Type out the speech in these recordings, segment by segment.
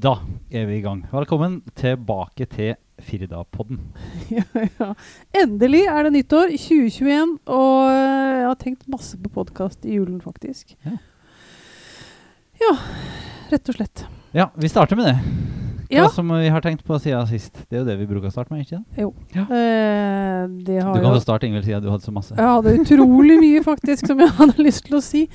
Da er vi i gang. Velkommen tilbake til Firda-podden. ja, ja. Endelig er det nyttår, 2021, og eh, jeg har tenkt masse på podkast i julen, faktisk. Ja. Ja, rett og slett. Ja, vi starter med det. Hva Ja, som vi har tenkt på siden sist. Det er jo det vi bruker å starte med, ikke sant? jo. Eh, det Du kan jo starte, Ingvild, siden du hadde så masse. Jeg hadde utrolig mye, faktisk, som jeg hadde lyst til å si.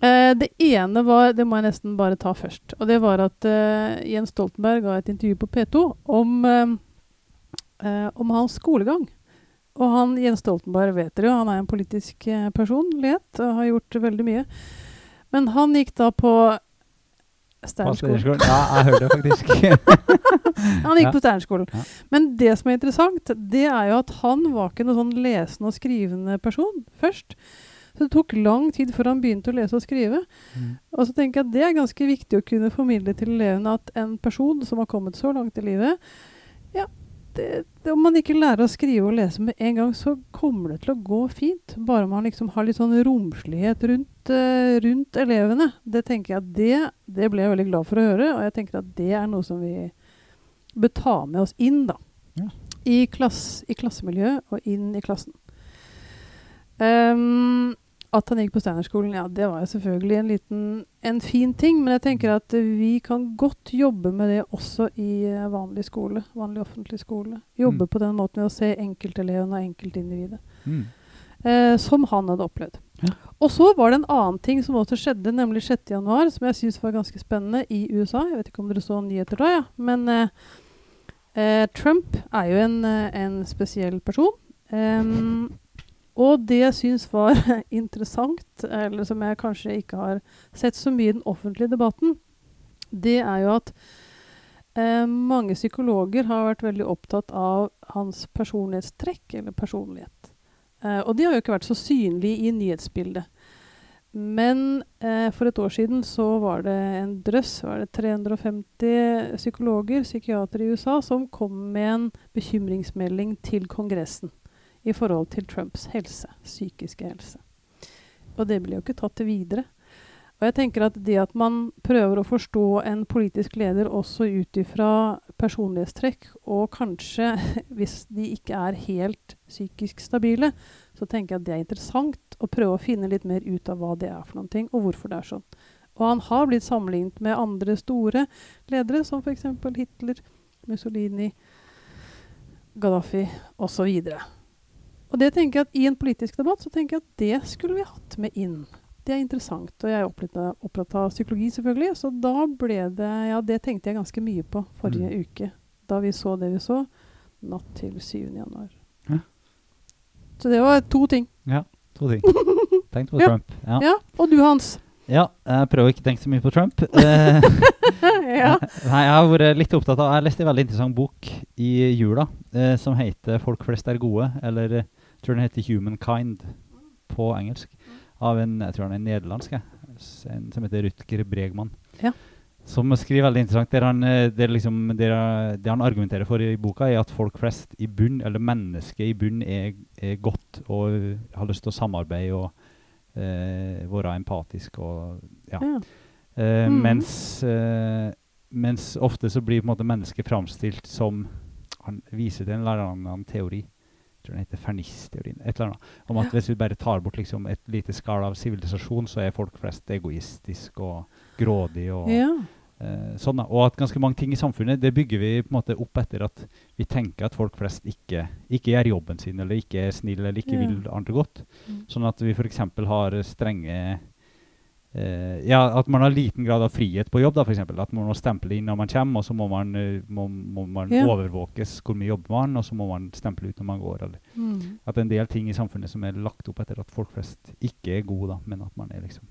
Eh, det ene var Det må jeg nesten bare ta først. Og det var at eh, Jens Stoltenberg ga et intervju på P2 om, eh, eh, om hans skolegang. Og han, Jens Stoltenberg vet dere jo, han er en politisk eh, personlighet og har gjort veldig mye. Men han gikk da på Steinerskolen. Steinerskolen. Ja, jeg hørte det faktisk. Han gikk Ja. på Steinerskolen. Ja. Men det som er interessant, det er jo at han var ikke noen sånn lesende og skrivende person først. Så det tok lang tid før han begynte å lese og skrive. Mm. Og så tenker jeg at det er ganske viktig å kunne formidle til elevene at en person som har kommet så langt i livet ja, det, det, Om man ikke lærer å skrive og lese med en gang, så kommer det til å gå fint. Bare man liksom har litt sånn romslighet rundt, uh, rundt elevene. Det tenker jeg at det, det ble jeg veldig glad for å høre, og jeg tenker at det er noe som vi bør ta med oss inn da. Ja. I, klass, I klassemiljøet og inn i klassen. Ehm, at han gikk på Steinerskolen, ja, det var jo selvfølgelig en liten en fin ting. Men jeg tenker at vi kan godt jobbe med det også i eh, vanlig skole. Vanlig offentlig skole. Jobbe Mm. på den måten ved å se enkelteleven og enkeltindividet. Mm. Eh, som han hadde opplevd. Ja. Og så var det en annen ting som også skjedde, nemlig 6.1, som jeg syns var ganske spennende i USA. Jeg vet ikke om dere så nyheter da, ja. Men eh, eh, Trump er jo en, eh, en spesiell person. Em, og det jeg syns var interessant, eller som jeg kanskje ikke har sett så mye i den offentlige debatten, det er jo at eh, mange psykologer har vært veldig opptatt av hans personlighetstrekk, eller personlighet. Eh, og de har jo ikke vært så synlige i nyhetsbildet. Men eh, for et år siden så var det en drøss, var det 350 psykologer, psykiatere i USA, som kom med en bekymringsmelding til Kongressen i forhold til Trumps helse, psykiske helse. Og det blir jo ikke tatt til videre. Og jeg tenker at det at man prøver å forstå en politisk leder også ut ifra personlighetstrekk, og kanskje hvis de ikke er helt psykisk stabile, så tenker jeg at det er interessant å prøve å finne litt mer ut av hva det er for noen ting, og hvorfor det er sånn. Og han har blitt sammenlignet med andre store ledere, som f.eks. Hitler, Mussolini, Gaddafi osv. Og det tenker jeg at I en politisk debatt så tenker jeg at det skulle vi hatt med inn. Det er interessant. Og jeg er opptatt av, psykologi, selvfølgelig. Så da ble det Ja, det tenkte jeg ganske mye på forrige Mm. uke. Da vi så det vi så natt til 7. januar. Ja. Så det var to ting. Ja. To ting. Tenkt på. Trump. Ja. Ja. Og du, Hans? ja, jeg prøver ikke å tenke så mye på Trump. Ja. Nei, jeg har vært litt opptatt av Jeg leste en veldig interessant bok i jula eh, som heter 'Folk flest er gode', eller tror den heter 'Humankind' på engelsk. Av en jeg tror han er nederlandsk, en som heter Rutger Bregman. Ja. Som skriver veldig interessant. Det han, det, der liksom, der, det han argumenterer for i boka, er at folk flest i bunn, eller mennesket i bunn, er, er godt og eh, har lyst til å samarbeide og eh, være empatisk og ja. ja. Eh, mm. mens, eh, mens ofte så blir på en måte mennesket framstilt som Han viser til en eller annen teori. Tror den heter Fernis-teorien. et eller annet, Om at Ja. hvis vi bare tar bort liksom et lite skall av sivilisasjon, så er folk flest egoistisk og grådig. og ja. eh, sånn da. Og at ganske mange ting i samfunnet det bygger vi på en måte opp etter at vi tenker at folk flest ikke, ikke gjør jobben sin, eller ikke er snille, eller ikke Ja. vil andre godt. Mm. Sånn at vi f.eks. har strenge eh, Ja, at man har liten grad av frihet på jobb, da, f.eks. At man må stemple inn når man kommer, og så må man, uh, må, må man Ja. overvåkes hvor mye jobber man, og så må man stemple ut når man går. Eller. Mm. At det er en del ting i samfunnet som er lagt opp etter at folk flest ikke er gode, da, men at man er liksom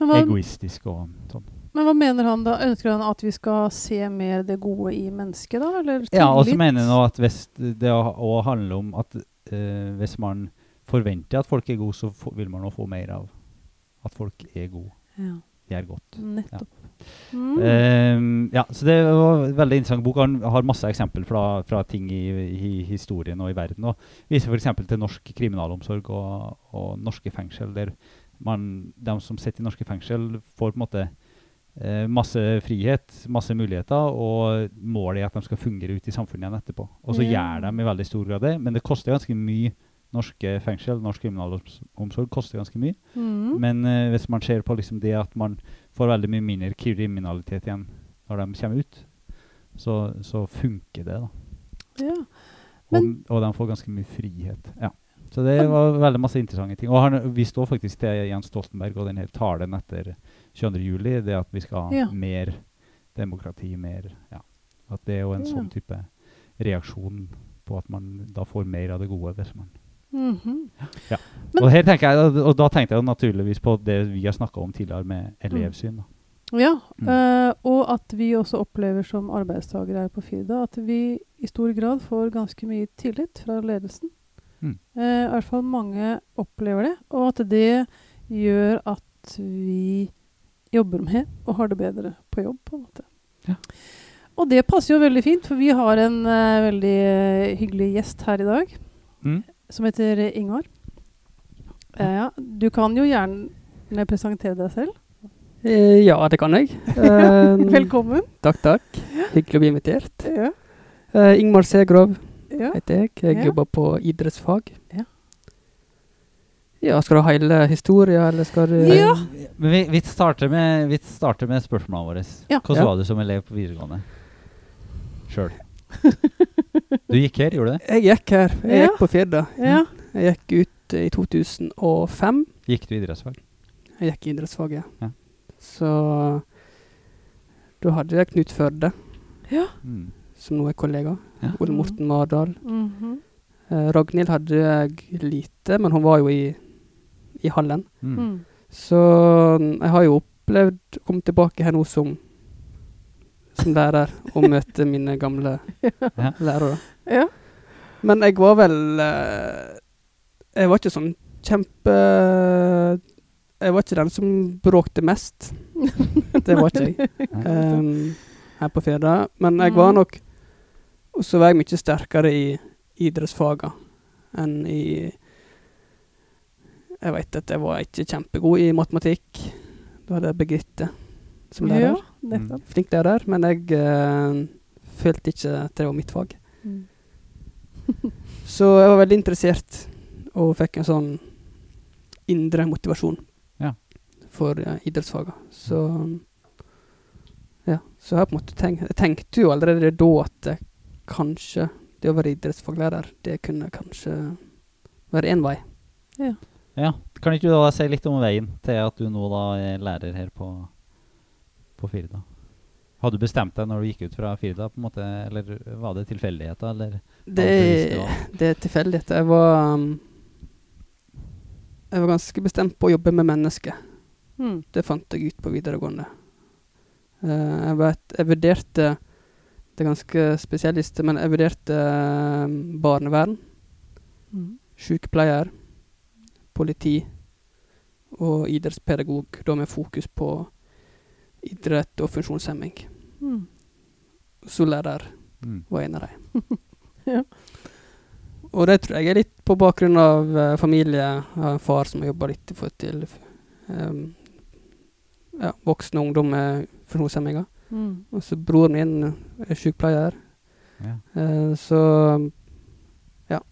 hva, egoistisk og sånn. men hva mener han da? Ønsker han at vi skal se mer det gode i mennesket, da? Eller Ja, og så mener han at hvis det òg handler om at uh, hvis man forventer at folk er gode, så vil man òg få mer av at folk er gode, Ja, er godt. nettopp. Mm. Um, ja, så det var en veldig interessant bok. Han har masse eksempler fra, fra ting i, i historien og i verden. Og viser f.eks. til norsk kriminalomsorg og, og norske fengsel, der man, de som sitter i norske fengsel, får på en måte eh, masse frihet, masse muligheter, og målet er at de skal fungere ute i samfunnet igjen etterpå. Og så Ja. gjør de i veldig stor grad det, men det koster ganske mye. Norske fengsel, norsk kriminalomsorg koster ganske mye. Mm. Men uh, hvis man ser på liksom det at man får veldig mye mindre kriminalitet igjen når de kommer ut, så, så funker det, da. ja. Og, Men- og de får ganske mye frihet. Ja. Så det var veldig masse interessante ting. Og han vi står faktisk til Jens Stoltenberg og den her talen etter 22. juli, det at vi skal ha Ja. mer demokrati, mer ja. At det er jo en sånn type reaksjon på at man da får mer av det gode. Hvis man. Mhm. Men- og, her jeg, og da tenkte jeg naturligvis på det vi har snakka om tidligere med elevsyn. Da. Ja, Mm. øh, og at vi også opplever som arbeidstakere her på Firda at vi i stor grad får ganske mye tillit fra ledelsen. Mm. Eh, I hvert fall mange opplever det, og at det gjør at vi jobber med og har det bedre på jobb, på en måte. Ja. Og det passer jo veldig fint, for vi har en uh, veldig eh, hyggelig gjest her i dag, Mm. Som heter Ingvar. Eh, ja, du kan jo gjerne presentere deg selv. Eh, ja, det kan jeg. Eh, Velkommen. Takk, takk. Hyggelig å bli invitert. Ja. Eh, Ingmar Segrov Ja. heter jeg. Jeg Ja. jobber på idrettsfag. Ja. Ja, skal du ha hele historien, eller skal du Ja. Men vi, vi, starter med, vi starter med spørsmålene våre. Ja. Hvordan Ja. var du som elev på videregående? Sjøl. Du gikk her, gjorde du det? Jeg gikk her. Jeg Ja. gikk på Firda. Ja. Jeg gikk ut eh, i 2005. Gikk du idrettsfag? Jeg gikk idrettsfag, Ja. Så da hadde jeg Knut Førde, ja. som nå er kollega. Ja. Ole Morten Mardal. Mhm. Eh, Ragnhild hadde jeg lite, men hun var jo i, i hallen. Mm. Mm. Så mm, jeg har jo opplevd å komme tilbake her nå som, som lærer og møte mine gamle Ja. lærere. Ja. Men jeg var vel eh, Jeg var ikke sånn kjempe Jeg var ikke den som bråkte mest. Det var ikke jeg um, her på Firda. Men jeg var Mm. nok Og så var jeg mye sterkere i idrettsfaga enn i Jeg vet at jeg var ikke kjempegod i matematikk. Da hadde jeg Birgitte som lærer. Ja, nettopp. Flink lærer, men jeg uh, følte ikke at det var mitt fag. Mm. Så jeg var veldig interessert, og fikk en sånn indre motivasjon Ja. for uh, idrettsfagene. Så ja, så jeg på en måte tenkt Jeg tenkte jo allerede da at jeg kanskje det å være idrettsfaglærer, det kunne kanskje være én vei. Ja. Kan ikke du da si litt om veien til at du nå da er lærer her på, på Firda? Hadde du bestemt deg når du gikk ut fra Firda, på en måte, eller var det tilfeldigheter? Eller Det, det det er tilfeldigheter. Jeg var um, Jeg var ganske bestemt på å jobbe med mennesker. Mm. Det fant jeg ut på videregående. Uh, jeg, vet, jeg vurderte Det er ganske spesialist, men jeg vurderte eh, barnevern, Mm. sykepleier, politi og idrettspedagog, da med fokus på idrett og funksjonshemming. Mm. Så lærer Mm. var en av dem. Ja. Og det tror jeg er litt på bakgrunn av uh, familie. Jeg har en far som har jobba litt for til um, ja, voksne og ungdom med funksjonshemminger. Mm. Og så broren min er sykepleier. Ja. Uh, så ja,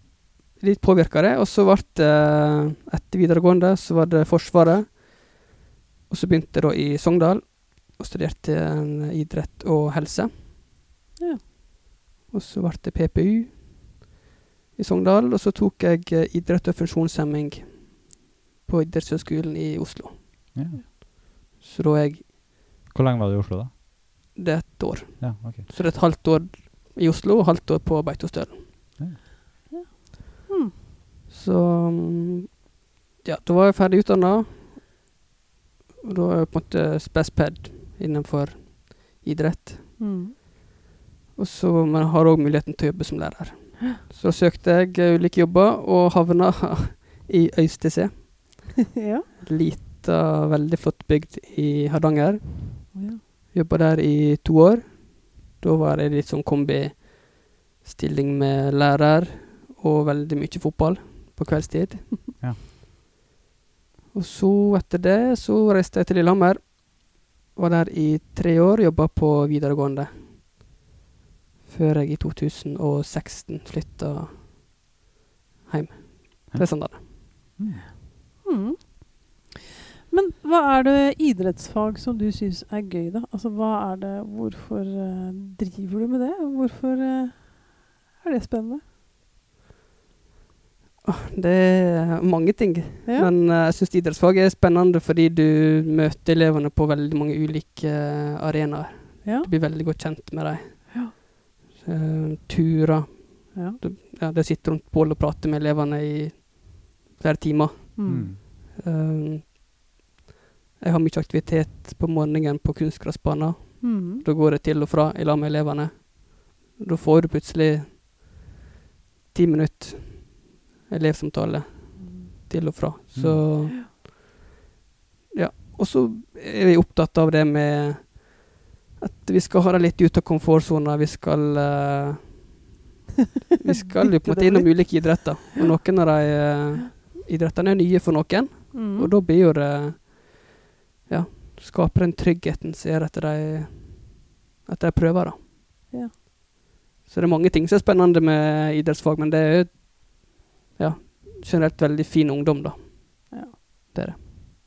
litt påvirka det. Og så ble det etter videregående så var det Forsvaret. Og så begynte jeg da i Sogndal og studerte idrett og helse. Ja. Og så ble det PPU i Sogndal, og så tok jeg eh, idrett og funksjonshemming på Idrettshøgskolen i Oslo. Ja. Så da jeg Hvor lenge var du i Oslo, da? Det er et år. Ja, ok. Så det er et halvt år i Oslo og halvt år på Beitostølen. Mm. Så mm, ja, da var jeg ferdig utdanna. Og da er jeg på en måte spesped innenfor idrett. Mm. Og så, Man har òg muligheten til å jobbe som lærer. Så da søkte jeg eh, ulike jobber, og havna i Øystese. ja. Lita, veldig flott bygd i Hardanger. ja. Jobba der i to år. Da var det litt sånn kombistilling med lærer og veldig mye fotball på kveldstid. Ja. Og så, etter det, så reiste jeg til Lillehammer. Var der i tre år, jobba på videregående. Før jeg i 2016 flytta hjem til Sandane. Mm. Mm. Men hva er det idrettsfag som du syns er gøy, da? Altså, hva er det Hvorfor uh, driver du med det? Hvorfor uh, er det spennende? Det er mange ting. Ja. Men eh, jeg syns idrettsfag er spennende fordi du møter elevene på veldig mange ulike uh, arenaer. ja. Du blir veldig godt kjent med dem. Ja. Uh, turer. ja. Ja, det sitter rundt bålet og prater med elevene i flere timer. Mm. Eh, jeg har mye aktivitet på morgenen på kunstgressbanen. Mm. Da går jeg til og fra i lag med elevene. Da får du plutselig ti minutter elevsamtale til og fra. Så Ja. Og så er vi opptatt av det med at vi skal ha det litt ut av komfortsona. Vi skal uh, Vi skal jo på en måte innom ulike idretter. Og noen av de uh, idrettene er nye for noen. Mm. Og da blir jo det Ja, skaper den tryggheten som gjør at de At de prøver, da. Ja. Så det er mange ting som er spennende med idrettsfag, men det er jo ja, generelt veldig fin ungdom, da. Ja.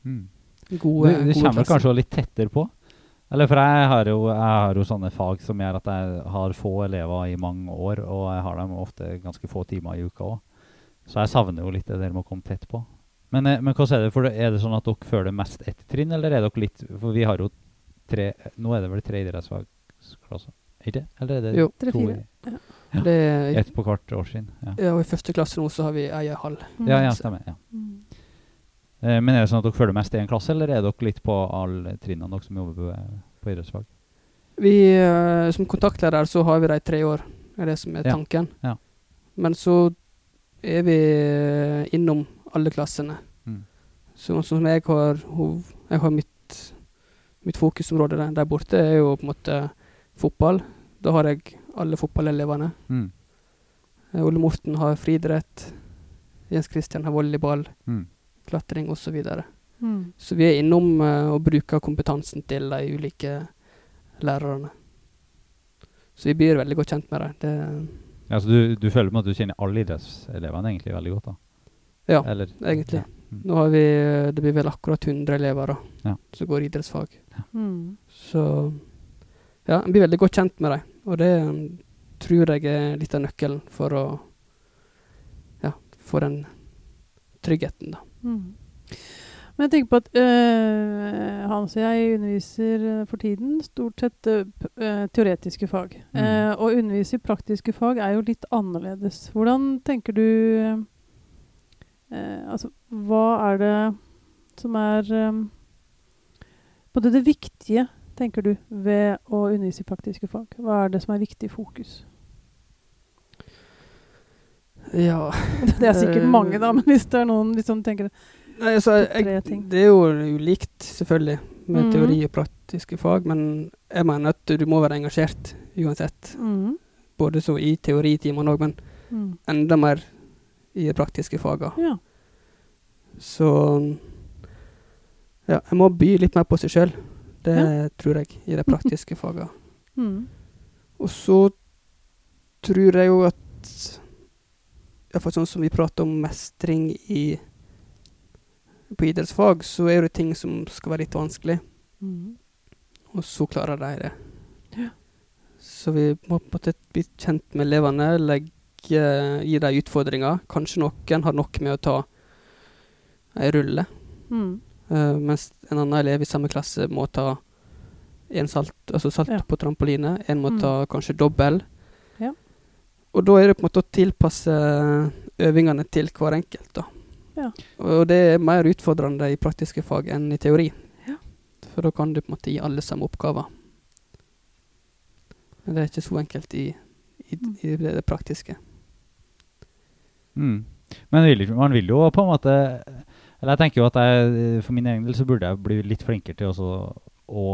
Mm. Gode, det, det gode kommer kanskje litt tettere på. Eller for jeg har, jo, jeg har jo sånne fag som gjør at jeg har få elever i mange år, og jeg har dem ofte ganske få timer i uka òg. Så jeg savner jo litt det der med å komme tett på. Men, eh, men hvordan er det? For er det sånn at dere føler mest ett trinn, eller er dere litt For vi har jo tre Nå er det vel tre idrettsfagsklasser? ikke det? Eller er det Jo. Tre-fire. fire. I- Det er, Ett på hvert årstrinn? Ja. ja, og I første klasse nå så har vi ei hall. Mm. ja, ja, stemmer. Ja. Mm. Eh, men er det sånn at dere følger mest i én klasse, eller er dere litt på alle trinnene dere som jobber på, på idrettsfag? Vi, eh, som kontaktleder så har vi de i tre år, er det som er tanken. Ja. Men så er vi eh, innom alle klassene. Mm. Sånn som jeg har hov, Jeg har mitt, mitt fokusområde der, der borte er jo på en måte fotball. Da har jeg alle fotballelevene. Mm. Eh, Ole Morten har friidrett. Jens Christian har volleyball, Mm. klatring osv. Så, videre. Mm. så vi er innom uh, og bruker kompetansen til de ulike lærerne. Så vi blir veldig godt kjent med dem. Det, Ja, så du, du føler med at du kjenner alle idrettselevene egentlig veldig godt? da? Ja, Eller, egentlig. Ja. Mm. Nå har vi Det blir vel akkurat 100 elever da, Ja. som går idrettsfag. Mm. Så ja, en blir veldig godt kjent med dem. Og det mm, tror jeg er litt av nøkkelen for å ja, få den tryggheten, da. Mm. Men jeg tenker på at øh, Hans og jeg underviser øh, for tiden stort sett øh, øh, teoretiske fag. Mm. Eh, å undervise i praktiske fag er jo litt annerledes. Hvordan tenker du øh, Altså, hva er det som er Både det viktige, tenker du, ved å undervise i praktiske fag? Hva er det som er viktig fokus? Ja Det er sikkert Eh, mange, da, men hvis det er noen liksom tenker Nei, altså, jeg, det er jo ulikt, selvfølgelig, med mm. teori og praktiske fag, men jeg mener at du må være engasjert uansett. mm, Både så i teoritimene òg, men mm. enda mer i de praktiske fagene. Ja. Så ja, jeg må by litt mer på seg sjøl. Det Ja. tror jeg, i de praktiske fagene. Mm. Og så tror jeg jo at Iallfall sånn som vi prater om mestring i på idrettsfag, så er det ting som skal være litt vanskelig, Mm. og så klarer de det. Ja. Så vi må på en måte bli kjent med elevene, legge, gi dem utfordringer. Kanskje noen har nok med å ta ei rulle, Mm. Eh, mens en annen elev i samme klasse må ta en salt, altså salt Ja. på trampoline. En må Mm. ta kanskje dobbel. Ja. Og da er det på en måte å tilpasse øvingene til hver enkelt. da. Ja. Og det er mer utfordrende i praktiske fag enn i teori. Ja. For da kan du på en måte gi alle samme oppgaver. Men det er ikke så enkelt i, i, Mm. i det, det praktiske. Mm. Men man vil jo på en måte Eller jeg tenker jo at jeg, for min egen del så burde jeg bli litt flinkere til også å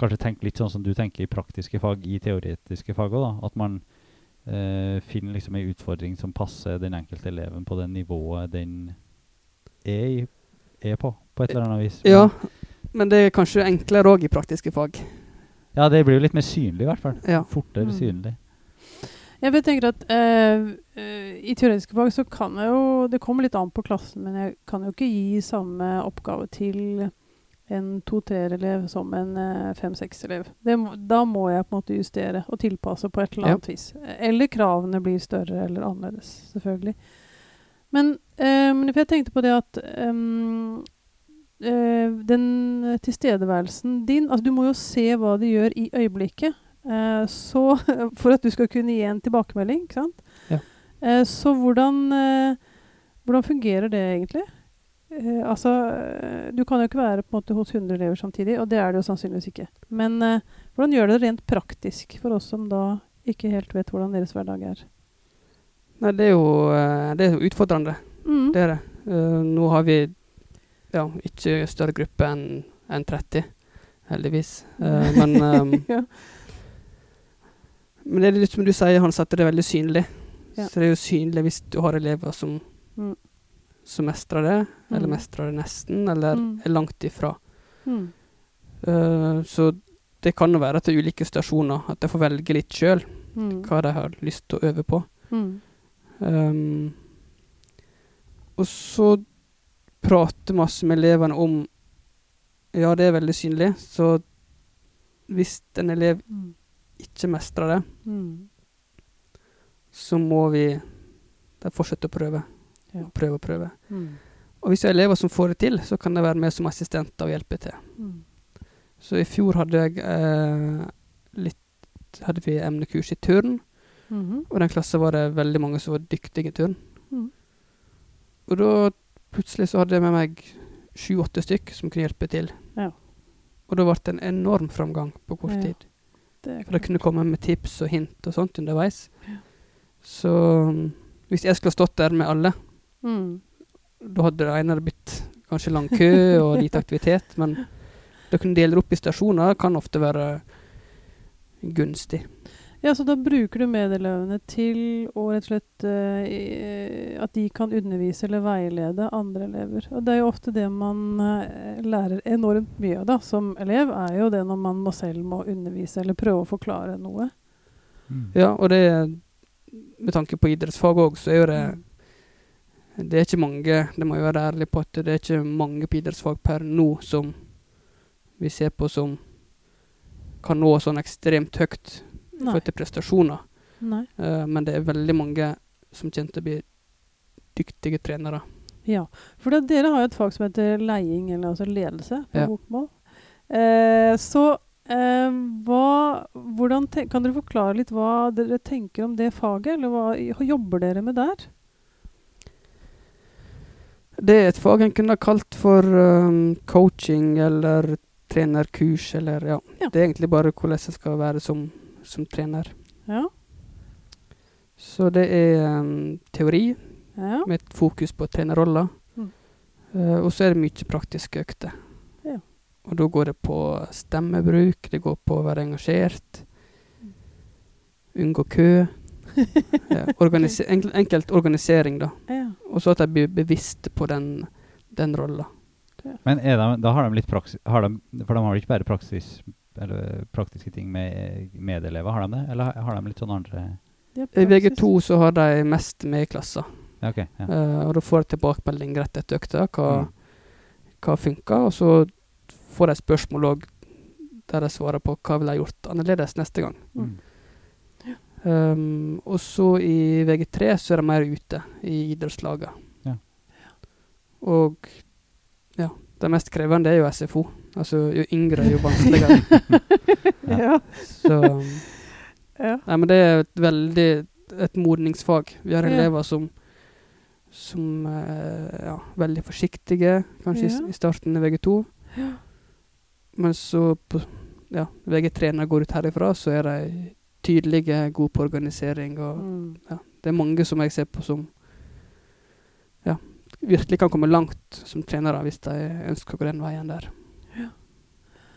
kanskje tenke litt sånn som du tenker i praktiske fag i teoretiske fag òg. At man eh, finner liksom ei utfordring som passer den enkelte eleven på det nivået den er, i, er på, på et eller annet vis. Ja, Men det er kanskje enklere òg i praktiske fag. Ja, det blir jo litt mer synlig, i hvert fall. Ja. Fortere Mm. synlig. Jeg tenker at eh, eh, I teoretiske fag så kan jeg jo Det kommer litt an på klassen, men jeg kan jo ikke gi samme oppgave til en to-treer-elev som en eh, fem-seks-elev. Da må jeg på en måte justere og tilpasse på et eller Ja. annet vis. Eller kravene blir større eller annerledes, selvfølgelig. Men, men jeg tenkte på det at um, den tilstedeværelsen din altså Du må jo se hva de gjør i øyeblikket. Eh, så For at du skal kunne gi en tilbakemelding, ikke sant? Ja. Eh, så hvordan, eh, hvordan fungerer det egentlig? Altså, Du kan jo ikke være på en måte hos 100 elever samtidig, og det er det jo sannsynligvis ikke. Men hvordan gjør det rent praktisk for oss som da ikke helt vet hvordan deres hverdag er? Nei, det er jo det er jo utfordrende. Mm. Det er det. Nå har vi ja, ikke større gruppe enn en 30, heldigvis. Men, um, ja. Men det er litt som du sier, Hans, at det er veldig synlig. Ja. Så det er jo synlig hvis du har elever som, Mm. som mestrer det, eller Mm. mestrer det nesten, eller Mm. er langt ifra. Mm. Eh, så det kan jo være at det er ulike stasjoner, at de får velge litt sjøl Mm. hva de har lyst til å øve på. Mm. Um, og så prate masse med elevene om Ja, det er veldig synlig, så hvis en elev. Ikke mestrer det, Mm. så må vi fortsette å prøve. Ja. Og prøve og prøve. Mm. Og hvis det er elever som får det til, så kan de være med som assistenter og hjelpe til. Mm. Så i fjor hadde jeg eh, litt hadde vi emnekurs i turn, -hmm. og i den klassen var det veldig mange som var dyktige i turn. Mm. Og da plutselig så hadde jeg med meg sju-åtte stykk som kunne hjelpe til. Ja. Og da ble det en enorm framgang på kort tid. Er For det kunne komme med tips og hint og sånt underveis. Ja. Så um, hvis jeg skulle stått der med alle, Mm. da hadde det ene blitt kanskje lang kø og lite aktivitet, men det å kunne dele opp i stasjoner kan ofte være gunstig. Ja, så da bruker du medelevene til å rett og slett uh, at de kan undervise eller veilede andre elever. Og det er jo ofte det man uh, lærer enormt mye av da, som elev, er jo det når man må selv må undervise eller prøve å forklare noe. Mm. Ja, og det med tanke på idrettsfag òg, så er jo det Mm. Det er ikke mange, det må jeg være ærlig på, at det er ikke mange på idrettsfag per nå som vi ser på som kan nå sånn ekstremt høyt Nei. forhold til prestasjoner. Nei. Eh, men det er veldig mange som kommer til å bli dyktige trenere. Ja, for det, dere har jo et fag som heter leiing, eller altså ledelse, på Ja. bokmål. Uh, så uh, hva, kan dere forklare litt hva dere tenker om det faget, eller hva jobber dere med der? Det er et fag en kunne ha kalt for um, coaching eller trenerkurs, eller ja. Ja. Det er egentlig bare hvordan jeg skal være som, som trener. Ja, Så det er um, teori ja. med et fokus på trenerroller. Mm. Eh, og så er det mye praktiske økter. Ja. Og da går det på stemmebruk, det går på å være engasjert, unngå kø. ja, organiser enkel, enkelt organisering, da. ja. Og så at de blir bevisste på den, den rolla. Men er de, da har de litt praksis har de, For de har vel ikke bare praksis, eller praktiske ting med medelever, har de det? Eller har- de litt sånn andre I. VG2 så har de mest med i klassa. Ja, ok. Ja. Uh, og da får de tilbakemelding rett etter økta, hva, Mm. hva funka. Og så får de spørsmål òg der de svarer på hva ville jeg gjort annerledes neste gang. Mm. Um, og så i VG3 så er de mer ute i idrettslaget. Ja. Og det mest krevende er jo SFO. Altså jo yngre, jo vanskeligere. ja. så um, ja. Nei, men det er et veldig et modningsfag. Vi har Ja. elever som som er ja, veldig forsiktige, kanskje i Ja. i starten i VG2. Ja. Men så på ja, VG3 når jeg går ut herifra, så er de tydelige, gode på organisering. Og Mm. ja, det er mange som jeg ser på som ja, virkelig kan komme langt som trenere hvis de ønsker å gå den veien der.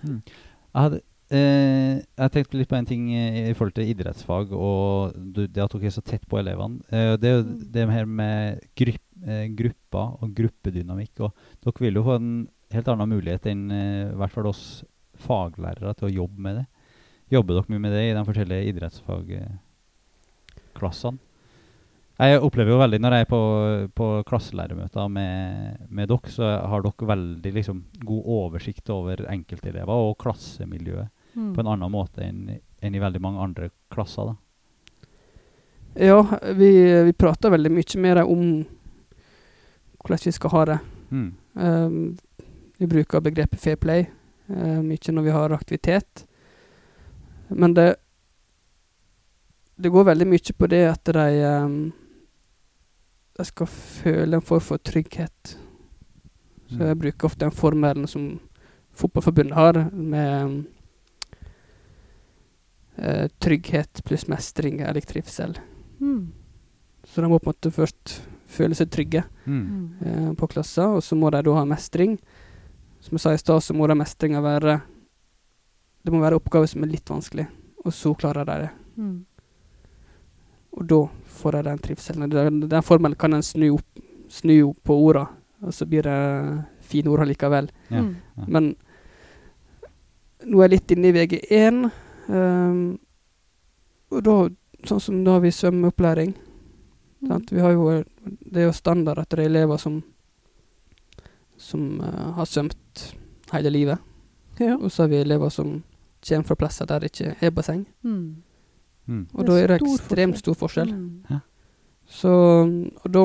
Mm. Jeg hadde eh, jeg tenkte litt på en ting eh, i forhold til idrettsfag og du, det at dere er så tett på elevene. Eh, det er jo Mm. det her med grupp, eh, grupper og gruppedynamikk. Og dere vil jo få en helt annen mulighet enn eh, i hvert fall oss faglærere til å jobbe med det. Jobber dere mye med det i de forskjellige idrettsfagklassene? Jeg opplever jo veldig når jeg er på, på klasselærermøter med, med dere, så har dere veldig liksom, god oversikt over enkeltelever og klassemiljøet Mm. på en annen måte enn enn i veldig mange andre klasser. da. Ja, vi, vi prater veldig mye mer om hvordan vi skal ha det. Mm. Um, vi bruker begrepet fair play uh, mye når vi har aktivitet. Men det Det går veldig mye på det at de um, De skal føle en form for trygghet. Så jeg bruker ofte den formelen som Fotballforbundet har, med eh, trygghet pluss mestring eller trivsel. Mm. Så de må på en måte først føle seg trygge Mm. Mm. eh, på klasser, og så må de da ha mestring. Som jeg sa i stad, så må da mestringa være Det må være oppgaver som er litt vanskelig, og så klarer de det. Mm. Og da får jeg den trivselen. Den, den formelen kan en snu opp, snu opp på orda, og så blir det fine ord likevel. Ja. Mm. Men nå er jeg litt inne i VG1, Um, og da, sånn som da har vi svømmeopplæring. Mm. Vi har jo, det er jo standard at det er elever som, som uh, har svømt hele livet. Ja. Og så har vi elever som kommer fra plasser der det ikke er basseng. Mm. Mm. Og da er det stor ekstremt stor forskjell. Mm. Så, og da,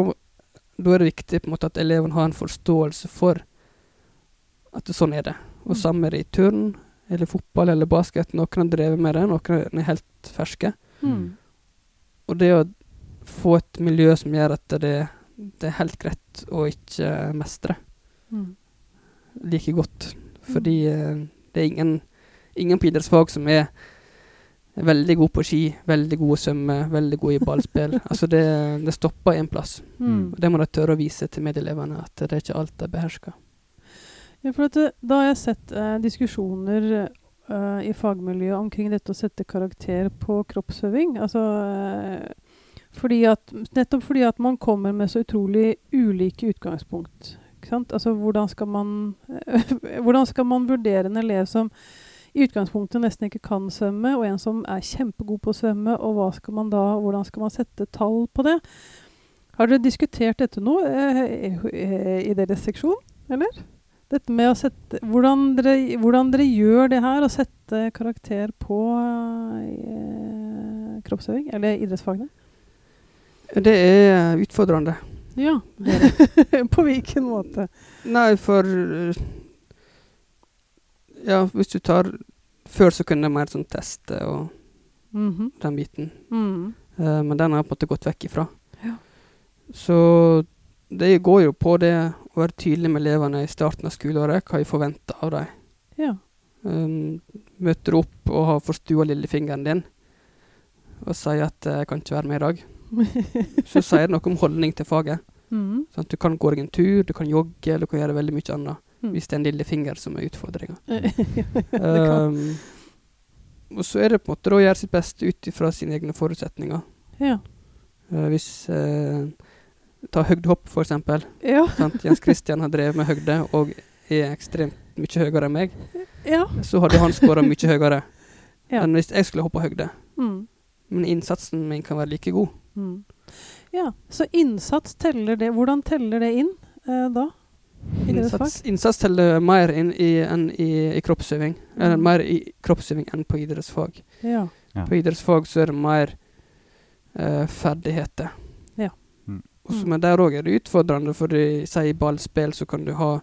da er det viktig på en måte at eleven har en forståelse for at det, sånn er det. Og Mm. samme er det i turn, eller fotball eller basket. Noen har drevet med det, noen er helt ferske. Mm. Og det å få et miljø som gjør at det, det er helt greit å ikke mestre Mm. like godt. Fordi eh, det er ingen, ingen på idrettsfag som er veldig god på ski, veldig god å svømme, veldig god i ballspill. altså det, det stopper én plass. Mm. Det må de tørre å vise til medelevene, at det er ikke alt de behersker. Ja, for det, da har jeg sett eh, diskusjoner eh, i fagmiljøet omkring dette å sette karakter på kroppsøving. Altså, eh, fordi at, nettopp fordi at man kommer med så utrolig ulike utgangspunkt. Altså, hvordan skal, man, hvordan skal man vurdere en elev som i utgangspunktet nesten ikke kan svømme, og en som er kjempegod på å svømme, og skal man da, hvordan skal man sette tall på det? Har dere diskutert dette nå eh, i, deres seksjon, eller? Dette med å sette Hvordan dere, hvordan dere gjør det her, å sette karakter på eh, kroppsøving, eller idrettsfagene? Det er utfordrende. Ja. på hvilken måte? Nei, for Ja, hvis du tar Før så kunne jeg mer sånn teste og Mhm. den biten. Mm. Uh, men den har jeg på en måte gått vekk ifra. Ja. Så det går jo på det å være tydelig med elevene i starten av skoleåret, hva jeg forventer av dem. Ja. Um, møter opp og har forstua lillefingeren din og sier at eh, 'jeg kan ikke være med i dag', så sier det noe om holdning til faget. Mm. Sant? Du kan gå deg en tur, du kan jogge, eller du kan gjøre veldig mye annet. Mm. Hvis det er en lillefinger som er utfordringa. Um, og så er det på en måte å gjøre sitt beste ut ifra sine egne forutsetninger. Ja. Uh, hvis uh, Ta høgdehopp, for eksempel. Ja. Sant? Jens Christian har drevet med høgde og er ekstremt mye høyere enn meg. ja. Så hadde han skåra mye høyere Ja. enn hvis jeg skulle hoppa høgde. Mm. Men innsatsen min kan være like god. Mm. Ja, så innsats teller det. Hvordan teller det inn eh, da? Innsats, innsats teller mer inn i, enn i, i kroppsøving. Eller Mm. mer i kroppsøving enn på idrettsfag. Ja. Ja. På idrettsfag så er det mer uh, ferdigheter. Ja. Mm. Og så- Mm. Men der òg er det utfordrende, for i- si i ballspill så kan du ha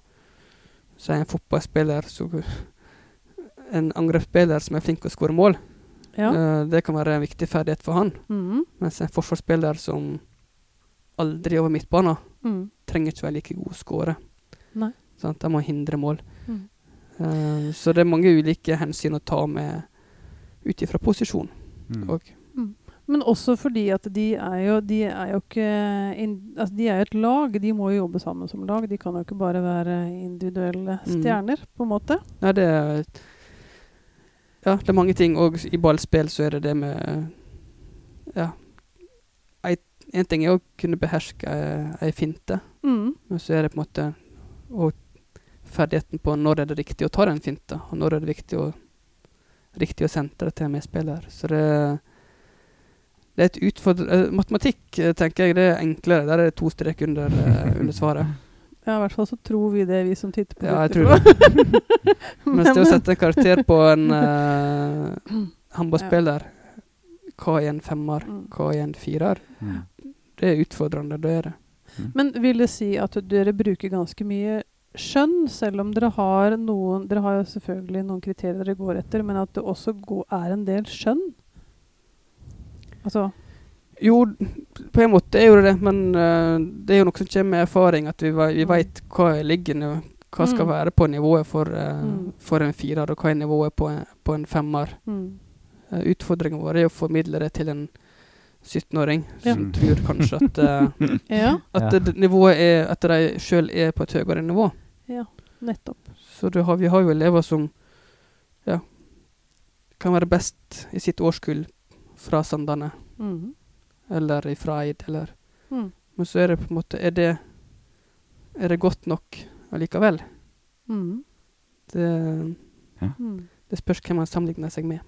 Si en fotballspiller så En angrepsspiller som er flink til å skåre mål. ja. Uh, det kan være en viktig ferdighet for han. Mm. Mens en forsvarsspiller som aldri over midtbanen, Mm. trenger ikke være like god å skåre. Nei. Sant? De må hindre mål. Mm. Uh, så det er mange ulike hensyn å ta med ut ifra posisjon. Mm. Og, Men også fordi at de er jo, de er jo ikke in, altså De er jo et lag. De må jo jobbe sammen som lag. De kan jo ikke bare være individuelle Mm. stjerner, på en måte. nei, det er Ja, det er mange ting. Og i ballspill så er det det med Ja. En ting er å kunne beherske ei finte, Mm. men så er det på en måte å ferdigheten på når er det riktig å ta den finta, og når er det viktig å, riktig å sentre til en medspiller. Så det, det er et utfordr... eh, matematikk, eh, tenker jeg, det er enklere. Der er det to strek under, eh, under svaret. Ja, i hvert fall så tror vi det, vi som titter på. Ja, jeg tror det. Mens det å sette en karakter på en uh, håndballspiller Hva er en femmer? Mm. Hva er en firer? Mm. Det er utfordrende. Det er det. Men vil det si at dere bruker ganske mye skjønn, selv om dere har noen Dere har jo selvfølgelig noen kriterier dere går etter, men at det også går, er en del skjønn? Altså Jo, på en måte er jo det men uh, det er jo noe som kommer med erfaring. At vi, vi Mm. veit hva er liggende, hva skal Mm. være på nivået for, uh, Mm. for en firer, og hva er nivået på en, på en femmer. mm. Uh, Utfordringen vår er å formidle det til en 17-åring Ja. som tror kanskje at, uh, Ja, at nivået er At de sjøl er på et høyere nivå. ja, nettopp. Så du har, vi har jo elever som ja, kan være best i sitt årskull fra Sandane, Mm. eller fra Eid, eller Mm. Men så er det på en måte Er det, er det godt nok allikevel? Mm. Det, ja. det spørs hvem man sammenligner seg med.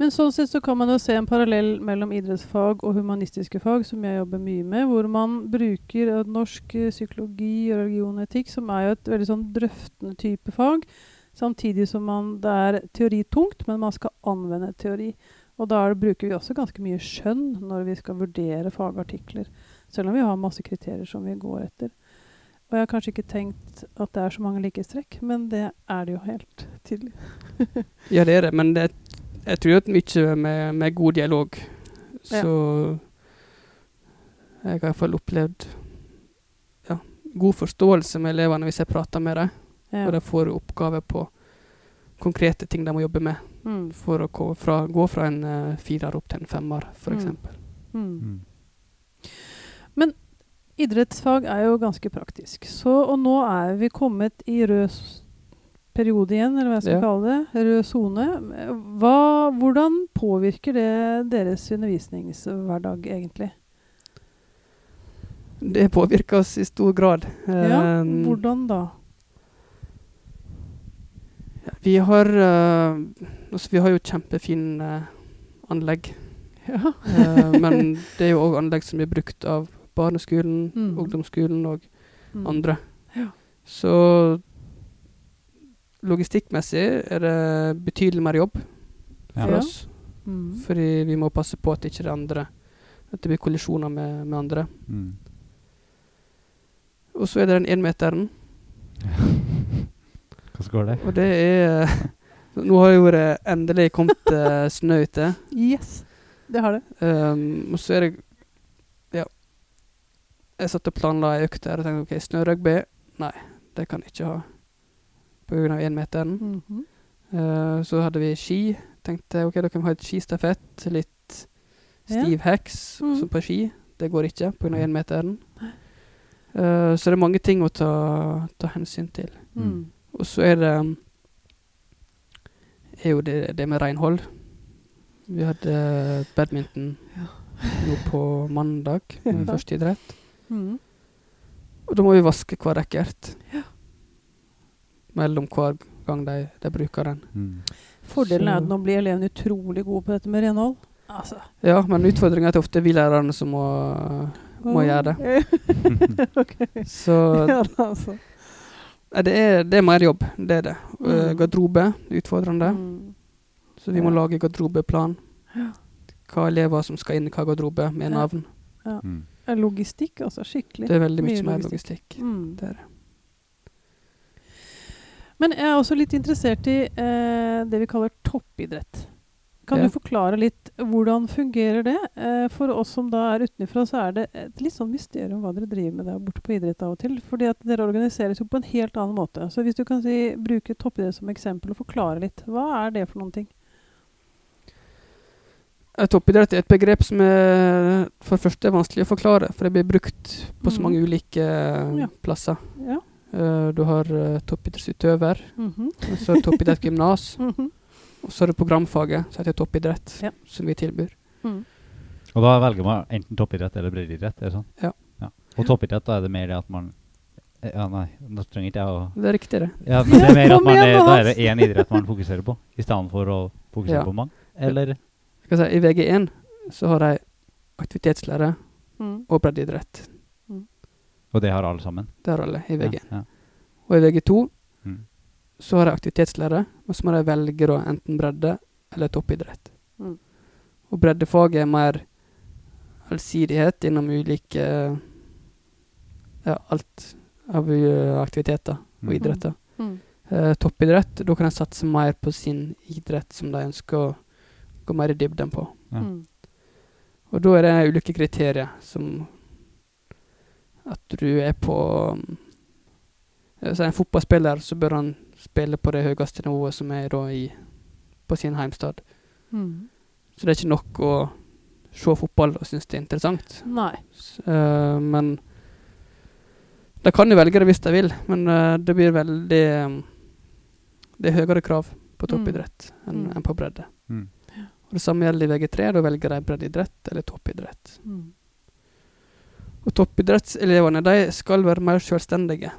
Men sånn sett så kan man jo se en parallell mellom idrettsfag og humanistiske fag, som jeg jobber mye med, hvor man bruker eh, norsk eh, psykologi og religion og etikk, som er jo et veldig sånn drøftende type fag, samtidig som man, det er teoritungt, men man skal anvende teori. Og da er bruker vi også ganske mye skjønn når vi skal vurdere fagartikler, selv om vi har masse kriterier som vi går etter. Og jeg har kanskje ikke tenkt at det er så mange likhetstrekk, men det er det jo helt tydelig. Ja, det er det, men det, jeg tror at mye med, med god dialog Så jeg har iallfall opplevd ja, god forståelse med elevene hvis jeg prater med dem, Ja. og de får oppgaver på konkrete ting de må jobbe med, Mm. for å gå fra, gå fra en uh, firer opp til en femmer, f.eks. Mm. Mm. Mm. Idrettsfag er jo ganske praktisk. Så, og nå er vi kommet i rød periode igjen, eller hva jeg skal Ja. kalle det. Rød sone. Hvordan påvirker det deres undervisningshverdag, egentlig? Det påvirker oss i stor grad. Ja, um, hvordan da? vi har uh, altså, Vi har jo kjempefine uh, anlegg. Ja. uh, men det er jo òg anlegg som blir brukt av barneskolen, Mm. ungdomsskolen og Mm. andre. Ja. Så logistikkmessig er det betydelig mer jobb Ja. for Ja. oss. Mm. Fordi vi må passe på at ikke det andre At det blir kollisjoner med, med andre. Mm. Og så er det den énmeteren. Hvordan går det? Og det er Nå har jo det endelig kommet eh, snø ute. Yes, det har det. Um, og så er det. Jeg satt og planla ei økt der og tenkte OK, snørugby? Nei, det kan jeg ikke ha. På grunn av -hmm. Uh, så hadde vi ski. Tenkte ok, da kan vi ha et skistafett. Litt Ja. stiv heks mm. også på ski. Det går ikke pga. énmeteren. Uh, så det er mange ting å ta, ta hensyn til. Mm. Og så er det er jo det, det med renhold. Vi hadde badminton nå på mandag, med Ja. første idrett. Mm. Og da må vi vaske hver racket. Ja. Mellom hver gang de, de bruker den. Mm. Fordelen er at nå blir elevene utrolig gode på dette med renhold. Altså. Ja, men utfordringa er at det ofte er vi lærerne som må, må gjøre det. Så Ja, da, altså. Det, er, det er mer jobb, det er det. Uh, Mm. garderobe er utfordrende, Mm. så vi må Ja. lage garderobeplan. Ja. Hva elever som skal inn i hva garderobe, med Ja. navn. Mm. Logistikk, altså. Skikkelig. Det er veldig Mye mye er logistikk. logistikk. Mm. Det er det. Men jeg er også litt interessert i eh, det vi kaller toppidrett. Kan Ja. du forklare litt hvordan fungerer det? Eh, for oss som da er utenfra, så er det et litt sånn mysterium hva dere driver med der borte på idrett av og til. Fordi at dere organiseres jo på en helt annen måte. Så hvis du kan si, bruke toppidrett som eksempel og forklare litt, hva er det for noen ting? Eh, Toppidrett er et begrep som er for det første er vanskelig å forklare, for det blir brukt på så Mm. mange ulike eh, Ja. plasser. Ja. Uh, du har uh, toppidrettsutøver, mm og så toppidrettsgymnas, Mhm. og så er det programfaget som heter toppidrett, Ja. som vi tilbyr. Mm. Og da velger man enten toppidrett eller breddeidrett? er det sånn? Ja. Og toppidrett, da er det mer det at man Ja, nei, nå trenger ikke jeg å Det er riktig, det. ja, men det er mer at man er, Da er det én idrett man fokuserer på, i stedet for å fokusere Ja. på mange? Eller? Skal jeg si, I VG1 så har de aktivitetslære Mm. og breddeidrett. Og det har alle sammen? Det har alle i VG1. Ja, ja. Og i VG2 Mm. så har de aktivitetslære, og så må de velge da enten bredde eller toppidrett. Mm. Og breddefaget er mer allsidighet innom ulike Ja, alt av uh, aktiviteter og Mm. idretter. Mm. Eh, toppidrett, da kan de satse mer på sin idrett som de ønsker å gå mer i dybden på. Ja. Mm. Og da er det ulike kriterier som at du er på um, eh, en fotballspiller så bør han spille på det høyeste nivået som er da i på sin heimstad. Mm. Så det er ikke nok å se fotball og synes det er interessant. Nei. Så, uh, men de kan jo velge det hvis de vil, men uh, det blir veldig um, Det er høyere krav på Mm. toppidrett enn Mm. enn på bredde. Mm. Og Det samme gjelder i VG3. Da velger de breddeidrett eller toppidrett. Mm. Og toppidrettselevene de skal være mer selvstendige.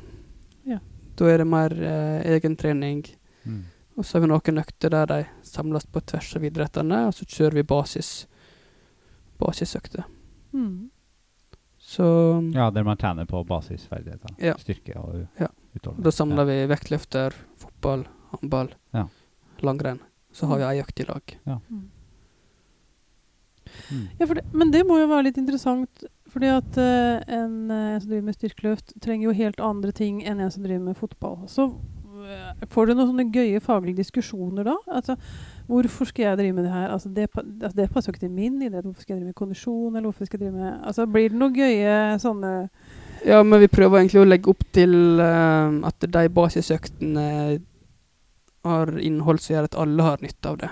Ja. Da er det mer eh, egentrening. Mm. Og så har vi noen økter der de samles på tvers av idrettene, og så kjører vi basis basisøkter. Mm. Så Ja, der man trener på basisferdigheter. Ja. Styrke og Ja. utholdenhet. da samler vi vektløfter, fotball, håndball, Ja. langrenn. Så har vi ei økt i lag. Mm. Mm. Ja, det, men det må jo være litt interessant, fordi at uh, en, eh, en som driver med styrkeløft, trenger jo helt andre ting enn en som driver med fotball. Så uh, får du noen sånne gøye faglige diskusjoner da? Altså, hvorfor skal jeg drive med det her? Altså, det, altså, det passer jo ikke til min idrett. Hvorfor skal jeg drive med kondisjon? Eller hvorfor skal jeg drive med Altså, blir det noen gøye sånne Ja, men vi prøver egentlig å legge opp til uh, at de basisøktene har innhold som gjør at alle har nytte av det.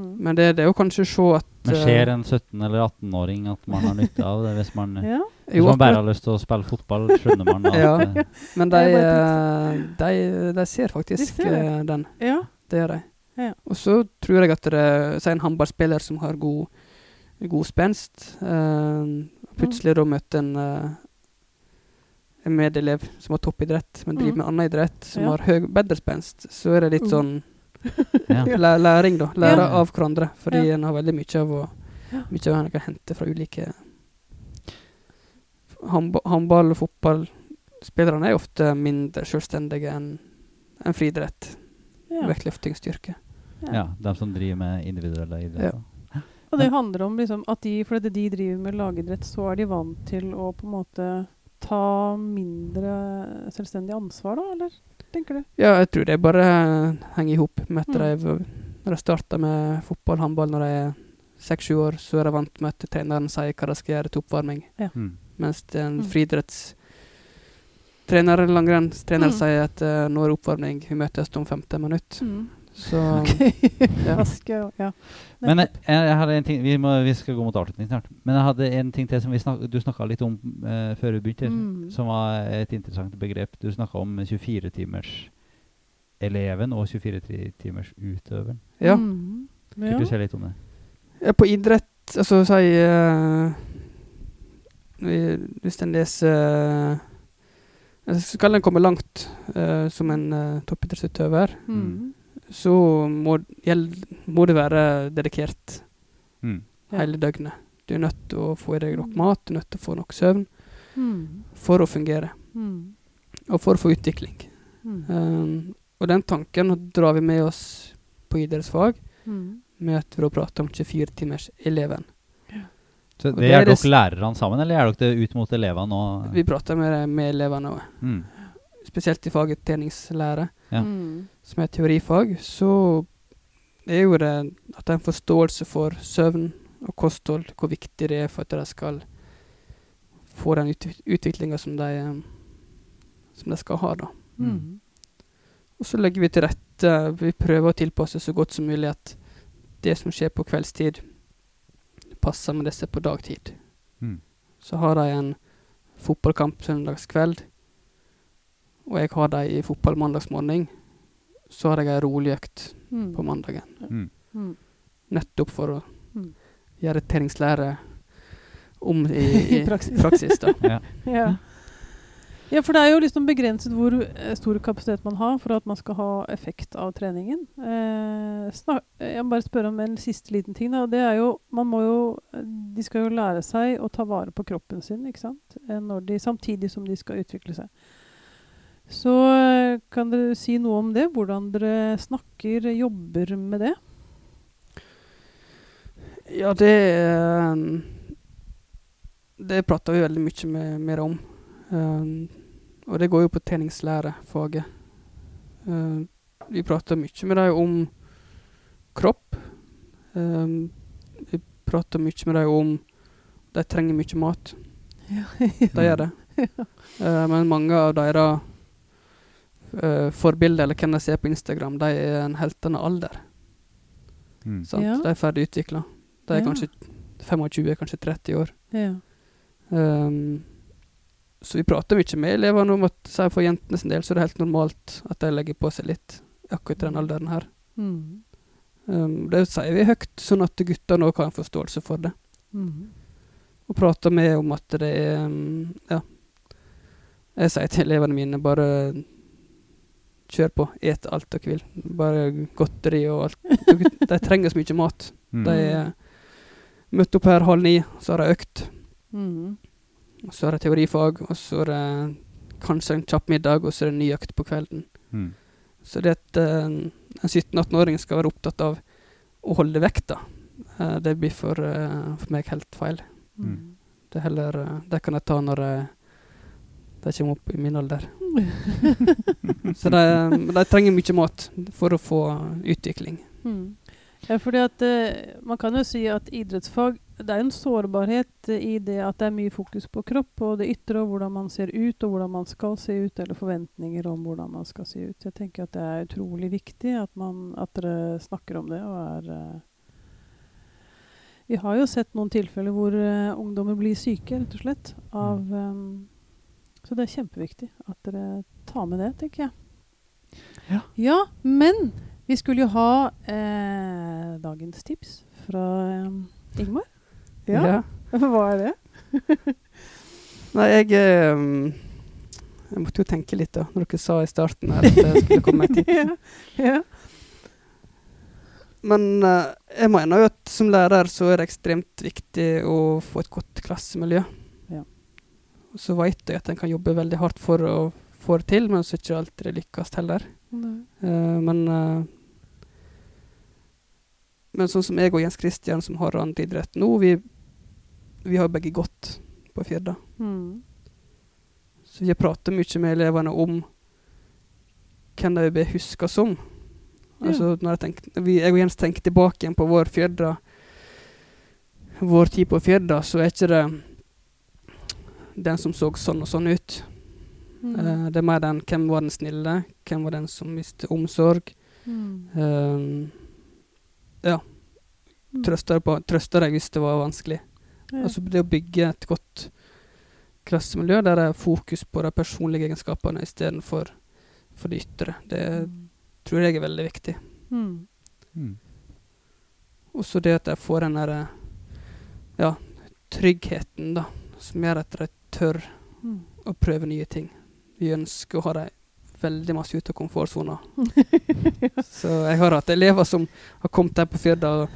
Mm. Men det, det er jo kanskje å se at Men eh, ser en 17- eller 18-åring at man har nytte av det hvis man, Ja. hvis jo, man bare har lyst til å spille fotball, skjønner man at Ja. eh, Men de, eh, de, de ser faktisk De ser eh, den. ja. Det gjør de. Ja. Og så tror jeg at det er en håndballspiller som har god, god spenst, uh, plutselig da møter en uh, en medelev som har toppidrett, men driver Mm. med annen idrett, som Ja. har høy, bedre spenst, så er det litt Mm. sånn ja. læring, da. Lære Ja. av hverandre. Fordi Ja. en har veldig mye av å Mye av kan hente fra ulike Håndba- Håndball- og fotballspillerne er ofte mindre selvstendige enn en friidrett. ja. Vektløftingsstyrke. ja, de som driver med individuelle idretter. Og det handler om liksom at de, fordi de driver med lagidrett, så er de vant til å på en måte ta mindre selvstendig ansvar, da, eller? Tenker du? Ja, jeg tror det bare henger i hop med at Mm. de Når de starter med fotball håndball når de er seks-sju år, så er de vant med at treneren sier hva de skal gjøre til oppvarming. Mm. Mens en Mm. friidrettstrener langrennstrener Mm. sier at uh, nå er det oppvarming, vi møtes om 15 minutter. Så okay. ja. Vaske, ja. Men jeg, jeg hadde en ting vi, må, vi skal gå mot avslutning snart. Men jeg hadde en ting til som vi snak, du snakka litt om uh, før vi begynte, Mm. som var et interessant begrep. Du snakka om 24-timers-eleven og 24-timers-utøveren. ja. Mm. Kan ja. du si litt om det? Ja, på idrett, altså si uh, Hvis en leser uh, Skal en komme langt uh, som en uh, toppidrettsutøver, Mm. Så må, må det være dedikert Mm. Hele døgnet. Du er nødt til å få i deg nok mat, du er nødt til å få nok søvn Mm. for å fungere, Mm. og for å få utvikling. Mm. Um, og den tanken drar vi med oss på idrettsfag, Mm. med at vi da prater om 24-timers-eleven. Så Og det det gjør er dere lærerne sammen, eller er dere ut mot elevene? Og, Vi prater med, med elevene òg. mm. spesielt i faget treningslære, Ja. Mm. som er teorifag, så er jo det at de har forståelse for søvn og kosthold, hvor viktig det er for at de skal få den ut, utviklinga som, de, som de skal ha. da. Mm. Og så legger vi til rette, vi prøver å tilpasse så godt som mulig at det som skjer på kveldstid, passer med det som er på dagtid. Mm. Så har de en fotballkamp søndagskveld, og jeg har dem i fotball mandagsmorgen. Så har jeg ei rolig økt Mm. på mandagen. Mm. Mm. Nettopp for å Mm. gjøre treningslære om i, i I praksis. praksis da. Ja. Ja. Ja, for det er jo liksom begrenset hvor eh, stor kapasitet man har for at man skal ha effekt av treningen. Eh, snak, jeg må bare spørre om en siste liten ting. Da. Det er jo, man må jo, de skal jo lære seg å ta vare på kroppen sin ikke sant? Eh, Når de, samtidig som de skal utvikle seg. Så eh, kan dere si noe om det? Hvordan dere snakker, jobber med det? Ja, det eh, Det prater vi veldig mye med, mer om. Um, og det går jo på treningslærefaget. Uh, vi prater mye med dem om kropp. Um, vi prater mye med dem om de trenger mye mat. Ja. De gjør det. Uh, men mange av deres uh, forbilder, eller hvem de ser på Instagram, de er en heltende alder. Mm. Sant? Ja. De er ferdig utvikla. De er Ja. kanskje 25, kanskje 30 år. ja. Um, så vi prater mye med elevene om at for jentene sin del så er det helt normalt at de legger på seg litt akkurat i den alderen her. Mm. Um, det sier vi høyt, sånn at guttene òg har en forståelse for det. Mm. Og prater med om at det er um, Ja. Jeg sier til elevene mine bare kjør på, et alt dere vil. Bare godteri og alt. De, de trenger så mye mat. Mm. De er møtt opp her halv ni, så har de økt. Mm. Så er det teorifag, og så er det kanskje en kjapp middag, og så er det en ny økt på kvelden. Mm. Så det at eh, en 17-18-åring skal være opptatt av å holde vekta, eh, det blir for, eh, for meg helt feil. Mm. Det, er heller, det kan jeg ta når jeg, de kommer opp i min alder. Så de, de trenger mye mat for å få utvikling. Mm. Ja, fordi at uh, Man kan jo si at idrettsfag det er en sårbarhet eh, i det at det er mye fokus på kropp og det ytre, og hvordan man ser ut, og hvordan man skal se ut, eller forventninger om hvordan man skal se ut. Jeg tenker at det er utrolig viktig at, man, at dere snakker om det. og er... uh, vi har jo sett noen tilfeller hvor uh, ungdommer blir syke, rett og slett. Av, eh, så det er kjempeviktig at dere tar med det, tenker jeg. Ja. ja men vi skulle jo ha eh, dagens tips fra eh, Ingmar. Ja. Hva er det? Nei, jeg eh, Jeg måtte jo tenke litt, da, når dere sa i starten her at det skulle komme et tips. ja. ja. Men eh, jeg mener jo at som lærer så er det ekstremt viktig å få et godt klassemiljø. Ja. Så vet jeg at en kan jobbe veldig hardt for å få det til, men så ikke alltid det lykkes heller. Eh, men uh, Men sånn som jeg og Jens Christian, som har annen idrett nå, vi, vi har begge gått på Firda. Mm. Så vi har pratet mye med elevene om hvem de vil bli huska som. Altså, når jeg, tenker, vi, jeg og Jens tenker tilbake igjen på vår Firda, vår tid på Firda, så er ikke det den som så sånn og sånn ut. Mm. Uh, det er mer den hvem var den snille, hvem var den som mistet omsorg. Mm. Uh, ja, Trøste deg hvis det var vanskelig. Ja. Altså det å bygge et godt klassemiljø der det er fokus på de personlige egenskapene istedenfor for det ytre, det Mm. tror jeg er veldig viktig. Mm. Mm. Og så det at jeg får den derre ja, tryggheten, da, som gjør at de tør Mm. å prøve nye ting. Vi ønsker å ha dem veldig masse ut av komfortsona. Så jeg har hatt elever som har kommet her på Firda og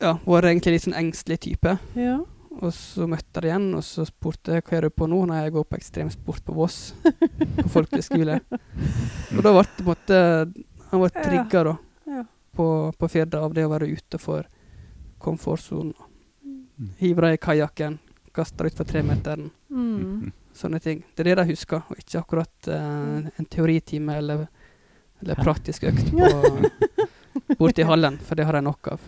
ja, vært egentlig litt sånn engstelig type. Ja. Og så møtte jeg igjen, og så spurte jeg hva gjør du på nå når jeg går på ekstremsport på Voss. på folkeskole. Og da ble det på en måte Han ble Ja. trigga da, Ja. på, på Firda av det å være utenfor komfortsonen. Mm. Hive deg i kajakken, kaste deg utfor tremeteren. Mm. Sånne ting. Det er det de husker, og ikke akkurat uh, en teoritime eller, eller praktisk økt på, borte i hallen, for det har de nok av.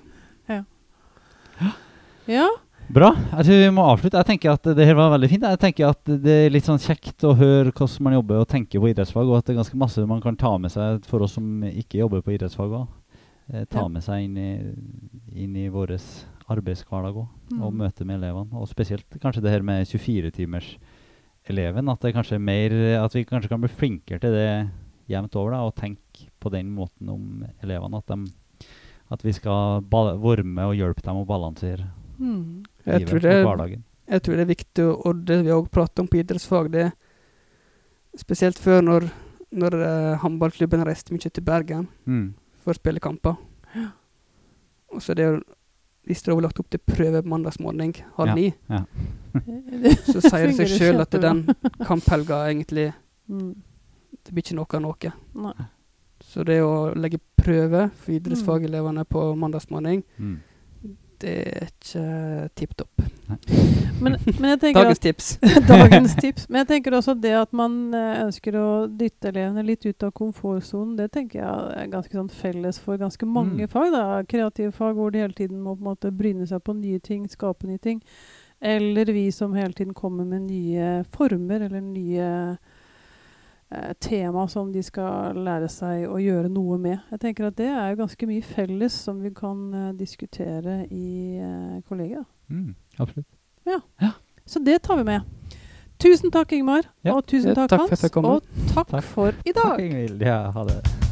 ja. Bra. Jeg tror vi må avslutte. Jeg tenker at det her var veldig fint. Jeg tenker at det er litt sånn kjekt å høre hvordan man jobber og tenker på idrettsfag, og at det er ganske masse man kan ta med seg for oss som ikke jobber på idrettsfag òg. Eh, ta Ja. med seg inn i, inn i vår arbeidshverdag òg, og Mm. møte med elevene. Og spesielt kanskje det her med 24-timers eleven. At, det kanskje er mer, at vi kanskje kan bli flinkere til det jevnt over, da, og tenke på den måten om elevene. At, de, at vi skal være med og hjelpe dem å balansere Mm. Jeg livet tror og hverdagen. jeg tror det er viktig, og det vi òg prater om på idrettsfag, det er Spesielt før når, når uh, håndballklubben reiste mye til Bergen Mm. for å spille kamper. Og så det Hvis det var lagt opp til prøve mandagsmorgen halv ni, Ja. så sier det seg sjøl at den kamphelga egentlig Mm. Det blir ikke noe av noe. Nei. Så det å legge prøve for idrettsfagelevene på mandagsmorgen, Mm. Er ikke tipp topp. Men, men Dagens at tips. Dagens tips. Men jeg tenker også det at man eh, ønsker å dytte elevene litt ut av komfortsonen, det tenker jeg er ganske sånn felles for ganske mange Mm. fag. da. Kreative fag hvor de hele tiden må på en måte bryne seg på nye ting, skape nye ting. Eller vi som hele tiden kommer med nye former eller nye eh, tema som de skal lære seg å gjøre noe med. Jeg tenker at det er ganske mye felles som vi kan eh, diskutere i eh, kollegiet. Mm. Absolutt. Så det tar vi med. Tusen takk, Ingmar. Ja. Og tusen Ja, takk, Hans. Og takk, Takk. for i dag. Takk, Ingvild. Ja, ha det.